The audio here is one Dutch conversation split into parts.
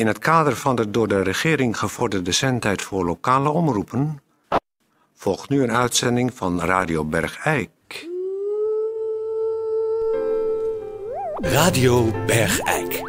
In het kader van de door de regering gevorderde zendtijd voor lokale omroepen volgt nu een uitzending van Radio Bergijk. Radio Bergijk.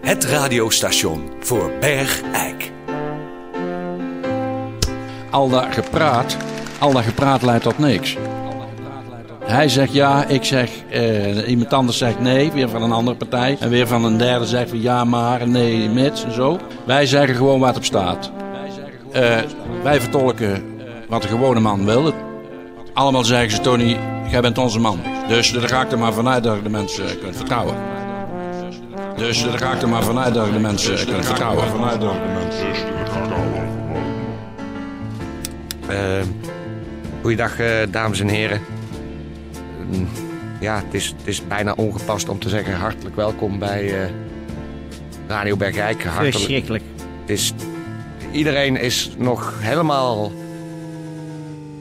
Het radiostation voor Bergijk. Al dat gepraat, al dat gepraat leidt tot niks. Hij zegt ja, ik zeg, eh, iemand anders zegt nee, weer van een andere partij. En weer van een derde zegt van ja maar, nee mits en zo. Wij zeggen gewoon wat op staat. Eh, wij vertolken wat de gewone man wil. Allemaal zeggen ze, Tony, jij bent onze man. Dus daar ga ik er maar vanuit dat je de mensen kunt vertrouwen. Dus daar ga ik er maar vanuit dat je de mensen kunt vertrouwen. Vanuit de mensen goeiedag, eh, dames en heren. Mm, ja, het is, het is bijna ongepast om te zeggen hartelijk welkom bij eh, Radio Bergijk. Hartelijk, Verschrikkelijk. het is, iedereen is nog helemaal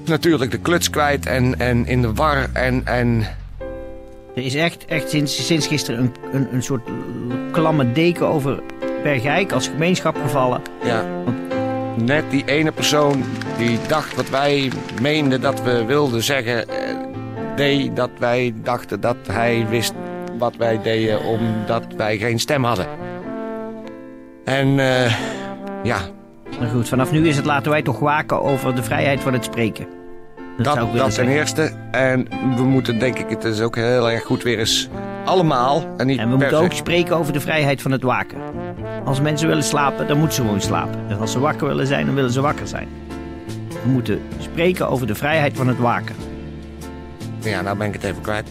natuurlijk de kluts kwijt en, en in de war. En, en Er is echt, echt sinds, sinds gisteren een, een, een soort klamme deken over Bergijk als gemeenschap gevallen. ja, net die ene persoon die dacht wat wij meenden dat we wilden zeggen, deed dat wij dachten dat hij wist wat wij deden omdat wij geen stem hadden. En eh, ja, Maar goed, vanaf nu is het laten wij toch waken over de vrijheid van het spreken. Dat, dat, zou ik willen dat ten eerste. En we moeten denk ik, het is ook heel erg goed weer eens allemaal. En, niet En we moeten ook spreken over de vrijheid van het waken. Als mensen willen slapen, dan moeten ze gewoon slapen. En als ze wakker willen zijn, dan willen ze wakker zijn. We moeten spreken over de vrijheid van het waken. Ja, nou ben ik het even kwijt.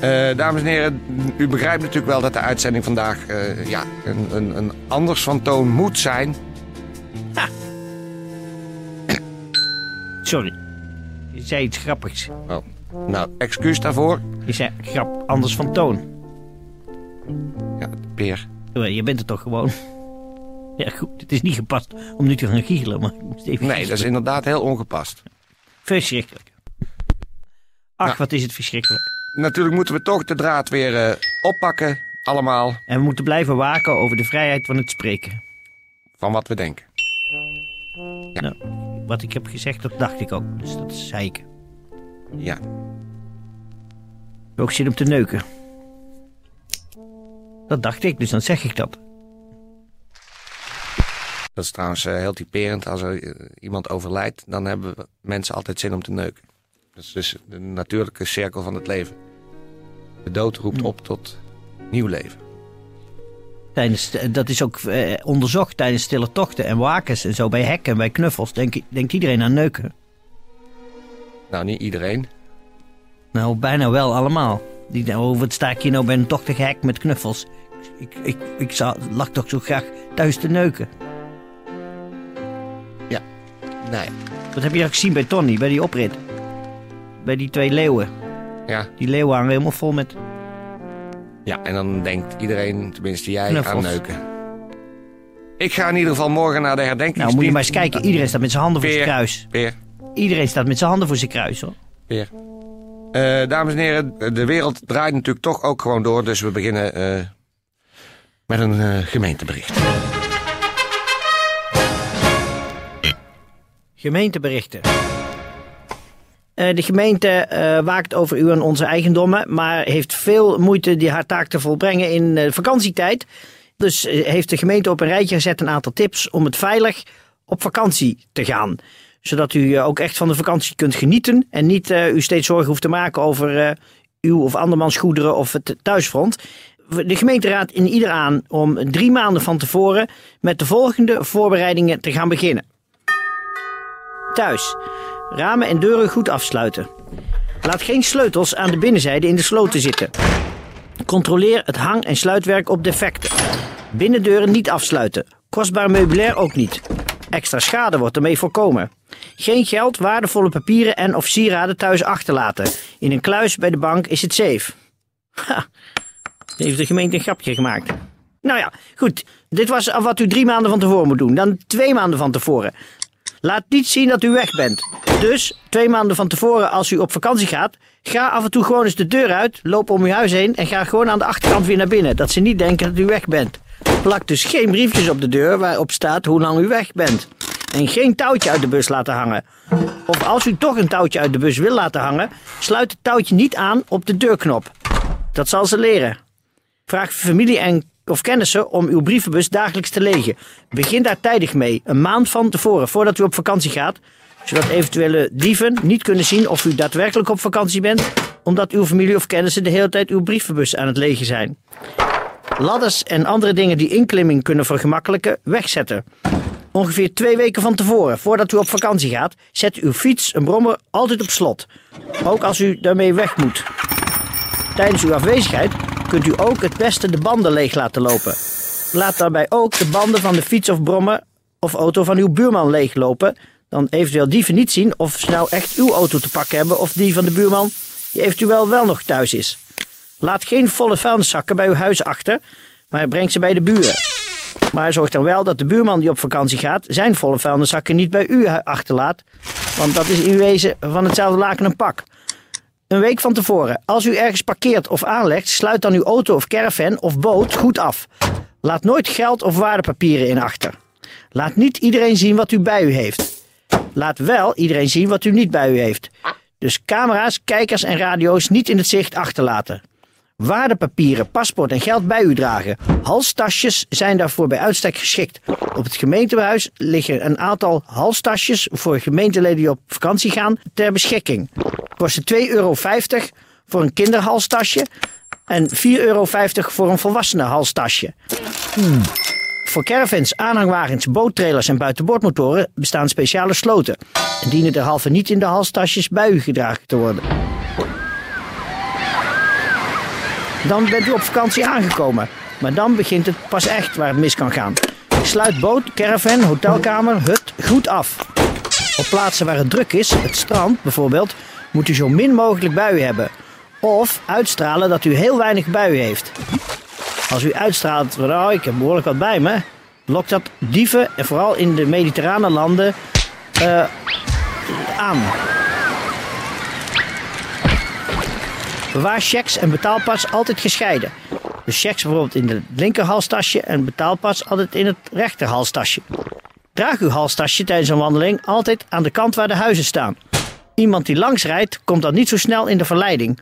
Eh, dames en heren, u begrijpt natuurlijk wel dat de uitzending vandaag eh, ja, een, een, een anders van toon moet zijn. Sorry. Je zei iets grappigs. Oh. Nou, excuus daarvoor. Je zei grap anders van toon. Ja, Peer. Je bent er toch gewoon. Ja goed, het is niet gepast om nu te gaan giechelen, maar ik moest even Nee, dat is inderdaad heel ongepast. Verschrikkelijk. Ach, Nou. wat is het verschrikkelijk. Natuurlijk moeten we toch de draad weer eh, oppakken, allemaal, En we moeten blijven waken over de vrijheid van het spreken. van wat we denken. Ja. Nou, wat ik heb gezegd, dat dacht ik ook. Dus dat zei ik. Ja, ook zin om te neuken. Dat dacht ik, dus dan zeg ik dat. dat is trouwens eh, heel typerend. Als er eh, iemand overlijdt, dan hebben mensen altijd zin om te neuken. Dat is dus de natuurlijke cirkel van het leven. De dood roept Hm. op tot nieuw leven. Tijdens, dat is ook eh, onderzocht tijdens stille tochten en wakens en zo. Bij hekken en bij knuffels denkt, denkt iedereen aan neuken. Nou, niet iedereen. Nou, bijna wel allemaal. Die denken, oh, wat sta ik hier nou bij een tochtig hek met knuffels. Ik, ik, ik zou, lag toch zo graag thuis te neuken. Nee. Dat heb je al gezien bij Tony, bij die oprit. Bij die twee leeuwen. Ja, Die leeuwen hangen helemaal vol met... ja, en dan denkt iedereen, tenminste jij, Knuffels. aan neuken. Ik ga in ieder geval morgen naar de herdenking. Nou, moet je maar eens kijken. Iedereen staat met zijn handen voor zijn kruis. Peer, Iedereen staat met zijn handen voor zijn kruis, hoor. Peer. Eh, dames en heren, de wereld draait natuurlijk toch ook gewoon door. Dus we beginnen eh, met een eh, gemeentebericht. Gemeenteberichten. Eh, de gemeente eh, waakt over uw en onze eigendommen, maar heeft veel moeite die haar taak te volbrengen in eh, vakantietijd. Dus heeft de gemeente op een rijtje gezet een aantal tips om het veilig op vakantie te gaan. Zodat u ook echt van de vakantie kunt genieten en niet u steeds zorgen hoeft te maken over uw of andermans goederen of het thuisfront. De gemeente raadt in ieder aan om drie maanden van tevoren met de volgende voorbereidingen te gaan beginnen. Thuis. Ramen en deuren goed afsluiten. Laat geen sleutels aan de binnenzijde in de sloten zitten. Controleer het hang- en sluitwerk op defecten. Binnendeuren niet afsluiten. Kostbaar meubilair ook niet. Extra schade wordt ermee voorkomen. Geen geld, waardevolle papieren en of sieraden thuis achterlaten. In een kluis bij de bank is het safe. Ha, heeft de gemeente een grapje gemaakt. Nou ja, goed. Dit was wat u drie maanden van tevoren moet doen. Dan twee maanden van tevoren. Laat niet zien dat u weg bent. Dus twee maanden van tevoren, als u op vakantie gaat, ga af en toe gewoon eens de deur uit, loop om uw huis heen en ga gewoon aan de achterkant weer naar binnen. Dat ze niet denken dat u weg bent. Plak dus geen briefjes op de deur waarop staat hoe lang u weg bent. En geen touwtje uit de bus laten hangen. Of als u toch een touwtje uit de bus wil laten hangen, sluit het touwtje niet aan op de deurknop. Dat zal ze leren. Vraag familie en of kennissen om uw brievenbus dagelijks te legen. Begin daar tijdig mee, een maand van tevoren, voordat u op vakantie gaat, zodat eventuele dieven niet kunnen zien of u daadwerkelijk op vakantie bent, omdat uw familie of kennissen de hele tijd uw brievenbus aan het legen zijn. Ladders en andere dingen die inklimming kunnen vergemakkelijken, wegzetten. Ongeveer twee weken van tevoren, voordat u op vakantie gaat, zet uw fiets, een brommer, altijd op slot. Ook als u daarmee weg moet. Tijdens uw afwezigheid kunt u ook het beste de banden leeg laten lopen. Laat daarbij ook de banden van de fiets of brommer of auto van uw buurman leeglopen. Dan eventueel dieven niet zien of ze nou echt uw auto te pakken hebben of die van de buurman die eventueel wel nog thuis is. Laat geen volle vuilniszakken bij uw huis achter, maar breng ze bij de buren. Maar zorg dan wel dat de buurman die op vakantie gaat zijn volle vuilniszakken niet bij u achterlaat, want dat is in wezen van hetzelfde laken een pak. Een week van tevoren. Als u ergens parkeert of aanlegt, sluit dan uw auto of caravan of boot goed af. Laat nooit geld of waardepapieren in achter. Laat niet iedereen zien wat u bij u heeft. Laat wel iedereen zien wat u niet bij u heeft. Dus camera's, kijkers en radio's niet in het zicht achterlaten. Waardepapieren, paspoort en geld bij u dragen. Halstasjes zijn daarvoor bij uitstek geschikt. Op het gemeentehuis liggen een aantal halstasjes voor gemeenteleden die op vakantie gaan ter beschikking. Kosten 2,50 euro voor een kinderhalstasje en 4,50 euro voor een volwassene halstasje. Voor caravans, aanhangwagens, boottrailers en buitenboordmotoren bestaan speciale sloten. En dienen derhalve niet in de halstasjes bij u gedragen te worden. Dan bent u op vakantie aangekomen. Maar dan begint het pas echt waar het mis kan gaan. Sluit boot, caravan, hotelkamer, hut goed af. Op plaatsen waar het druk is, het strand bijvoorbeeld, moet u zo min mogelijk buien hebben. Of uitstralen dat u heel weinig buien heeft. Als u uitstraalt, oh, ik heb behoorlijk wat bij me, lokt dat dieven, en vooral in de mediterrane landen, uh, aan. Bewaar checks en betaalpas altijd gescheiden. Dus checks bijvoorbeeld in het linkerhalstasje en betaalpas altijd in het rechterhalstasje. Draag uw halstasje tijdens een wandeling altijd aan de kant waar de huizen staan. Iemand die langs rijdt, komt dan niet zo snel in de verleiding.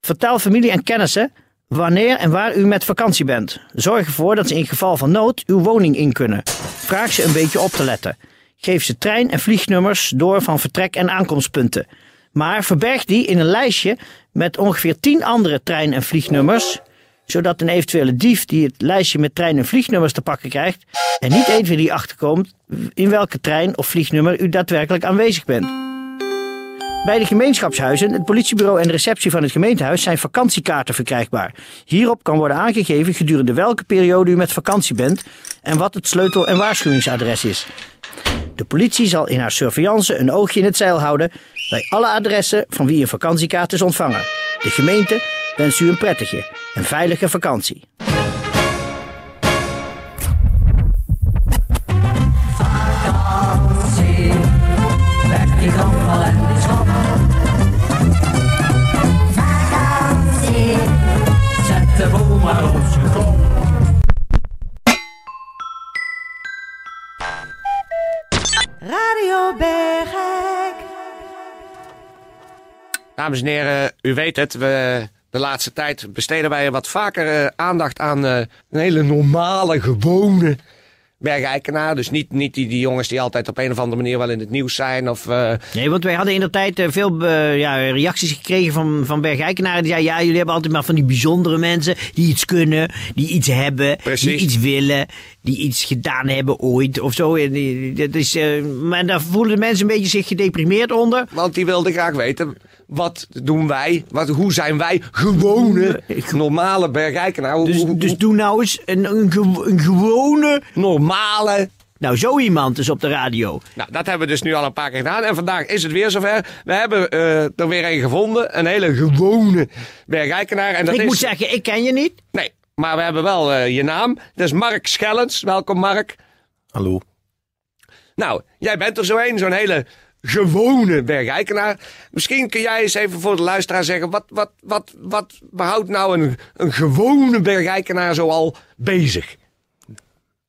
Vertel familie en kennissen wanneer en waar u met vakantie bent. Zorg ervoor dat ze in geval van nood uw woning in kunnen. Vraag ze een beetje op te letten. Geef ze trein- en vliegnummers door van vertrek- en aankomstpunten. Maar verberg die in een lijstje met ongeveer 10 andere trein- en vliegnummers, zodat een eventuele dief die het lijstje met trein- en vliegnummers te pakken krijgt, en niet even die achterkomt in welke trein of vliegnummer u daadwerkelijk aanwezig bent. Bij de gemeenschapshuizen, het politiebureau en de receptie van het gemeentehuis zijn vakantiekaarten verkrijgbaar. Hierop kan worden aangegeven gedurende welke periode u met vakantie bent en wat het sleutel- en waarschuwingsadres is. De politie zal in haar surveillance een oogje in het zeil houden bij alle adressen van wie een vakantiekaart is ontvangen. De gemeente wenst u een prettige en veilige vakantie. Vakantie, zet de maar op. Radio Bergijk. Dames en heren, u weet het, we, de laatste tijd besteden wij wat vaker eh, aandacht aan eh, een hele normale, gewone bergijkenaar. Dus niet, niet die, die jongens die altijd op een of andere manier wel in het nieuws zijn. Of, eh, Nee, want wij hadden in de tijd veel ja, reacties gekregen van, van Bergijkenaren. Die zeiden, ja, jullie hebben altijd maar van die bijzondere mensen die iets kunnen, die iets hebben, Precies. die iets willen, die iets gedaan hebben ooit of zo. En dat is, maar daar voelen mensen een beetje zich gedeprimeerd onder. want die wilde graag weten, wat doen wij? Wat, hoe zijn wij gewone, normale bergijkenaar? Hoe, Dus, dus doe nou eens een, een, gew- een gewone... normale... Nou, zo iemand is op de radio. Nou, dat hebben we dus nu al een paar keer gedaan. En vandaag is het weer zover. We hebben eh, er weer een gevonden. Een hele gewone bergijkenaar. En dat ik is... moet zeggen, ik ken je niet. Nee, maar we hebben wel eh, je naam. Dat is Mark Schellens. Welkom, Mark. Hallo. Nou, jij bent er zo een, zo'n hele gewone bergijkenaar. Misschien kun jij eens even voor de luisteraar zeggen... wat, wat, wat, wat houdt nou een, een gewone bergijkenaar zoal bezig?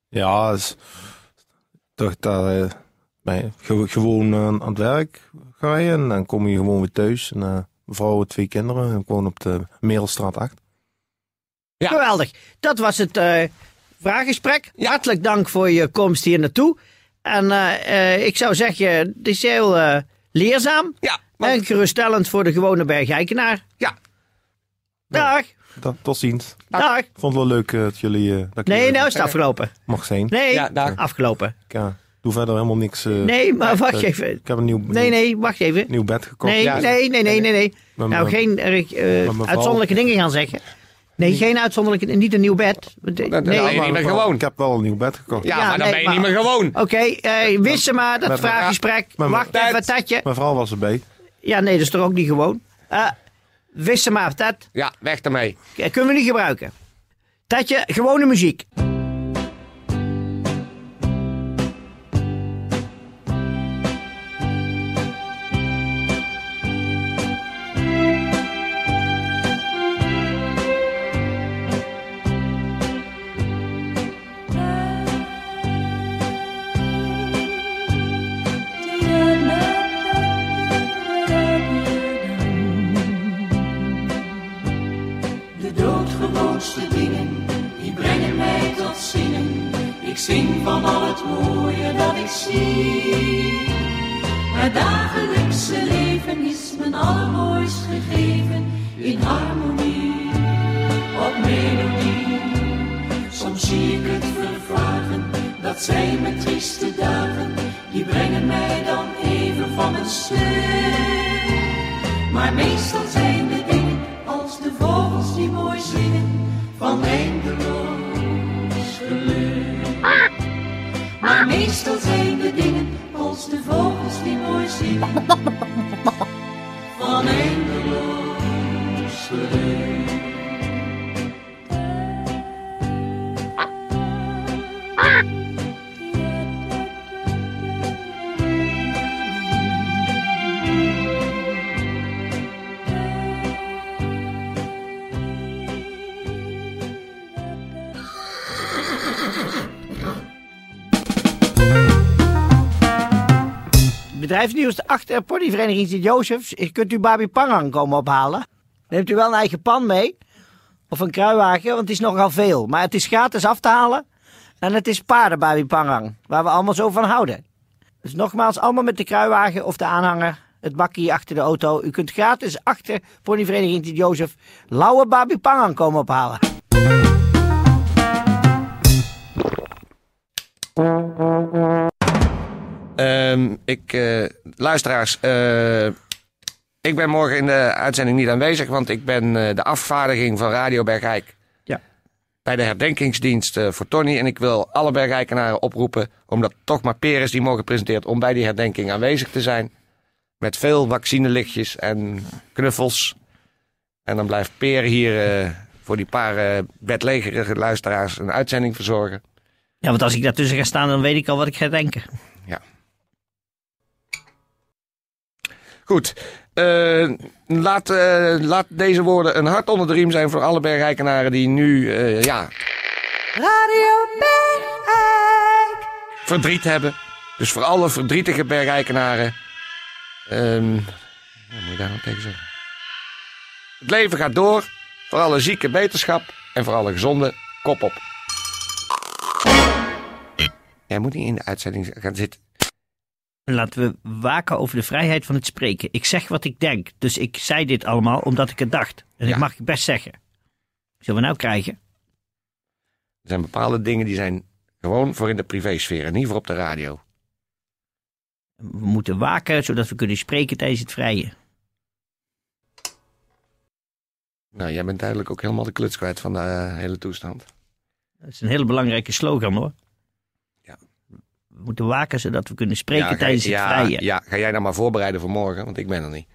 Ja, is toch dat eh, ben je ge- gewoon eh, aan het werk ga je en dan kom je gewoon weer thuis. En, eh vrouw twee kinderen en gewoon op de Merelstraat 8. Ja. Geweldig. Dat was het eh vraaggesprek. Hartelijk dank voor je komst hier naartoe. En eh, eh, ik zou zeggen, het is heel eh, leerzaam. Ja, want- En geruststellend voor de gewone bergijkenaar. ja. Dag. Dat, tot ziens. Dag. Ik vond het wel leuk dat jullie eh, dat Nee, nou is het afgelopen. mag zijn. Nee, Ja, dag. afgelopen. Ik eh, doe verder helemaal niks. eh, Nee, maar wacht even. Ik heb een nieuw, Nee, nee, wacht even. nieuw bed gekocht. Nee, Ja, nee, nee, nee, nee, nee. Met Nou, geen uitzonderlijke dingen gaan zeggen. Nee, geen uitzonderlijke, niet een nieuw bed. Nee, maar niet meer gewoon. Ik heb wel een nieuw bed gekocht. Ja, Ja, maar dan nee, ben je maar- niet meer gewoon. Oké, eh wissen maar, dat Met vraaggesprek. mijn- Wacht even, Tatje. Mijn vrouw was erbij. Ja, nee, dat is toch ook niet gewoon. Eh wissen maar, Tat. Ja, weg ermee. Eh, Kunnen we niet gebruiken. Tatje, gewone muziek. Ik zing van al het mooie dat ik zie. Het dagelijkse leven is mijn allermooist gegeven in harmonie, op melodie. Soms zie ik het vervagen, dat zijn mijn trieste dagen, die brengen mij dan even van mijn stuk. Maar meestal zijn de dingen als de vogels die mooi zingen van eindeloos meestal zijn de dingen als de vogels die mooi zingen Bedrijfsnieuws achter ponyvereniging Sint-Jozefs. Kunt u Babi Pangang komen ophalen. Neemt u wel een eigen pan mee. Of een kruiwagen, want het is nogal veel. Maar het is gratis af te halen. En het is paarden Babi Pangang. Waar we allemaal zo van houden. Dus nogmaals, allemaal met de kruiwagen of de aanhanger. Het bakje achter de auto. U kunt gratis achter ponyvereniging Sint-Jozef lauwe Babi Pangang komen ophalen. Ehm, ik, eh, luisteraars, eh, ik ben morgen in de uitzending niet aanwezig, want ik ben eh, de afvaardiging van Radio Bergijk. Ja. Bij de herdenkingsdienst voor Tony. En ik wil alle Bergijkenaren oproepen, omdat toch maar Peres die morgen presenteert, om bij die herdenking aanwezig te zijn. Met veel vaccinelichtjes en knuffels. En dan blijft Peer hier voor die paar bedlegerige luisteraars een uitzending verzorgen. Ja, want als ik daartussen ga staan, dan weet ik al wat ik ga denken. Goed. Eh, laat, eh, laat deze woorden een hart onder de riem zijn voor alle bergrijkenaren die nu eh, ja, Radio Bergijk. verdriet hebben. Dus voor alle verdrietige bergrijkenaren. wat moet je daar nou tegen zeggen? Het leven gaat door. Voor alle zieke beterschap. En voor alle gezonde kop op. Jij moet niet in de uitzending gaan zitten. Laten we waken over de vrijheid van het spreken. Ik zeg wat ik denk. Dus ik zei dit allemaal omdat ik het dacht. En Ja. dat mag ik best zeggen. Zullen we nou krijgen? Er zijn bepaalde dingen die zijn gewoon voor in de privésfeer. En niet voor op de radio. We moeten waken zodat we kunnen spreken tijdens het vrije. Nou, jij bent duidelijk ook helemaal de kluts kwijt van de eh, hele toestand. Dat is een hele belangrijke slogan hoor. Ja. We moeten waken zodat we kunnen spreken tijdens ja, het vrije. ja, ga jij nou maar voorbereiden voor morgen, want ik ben er niet.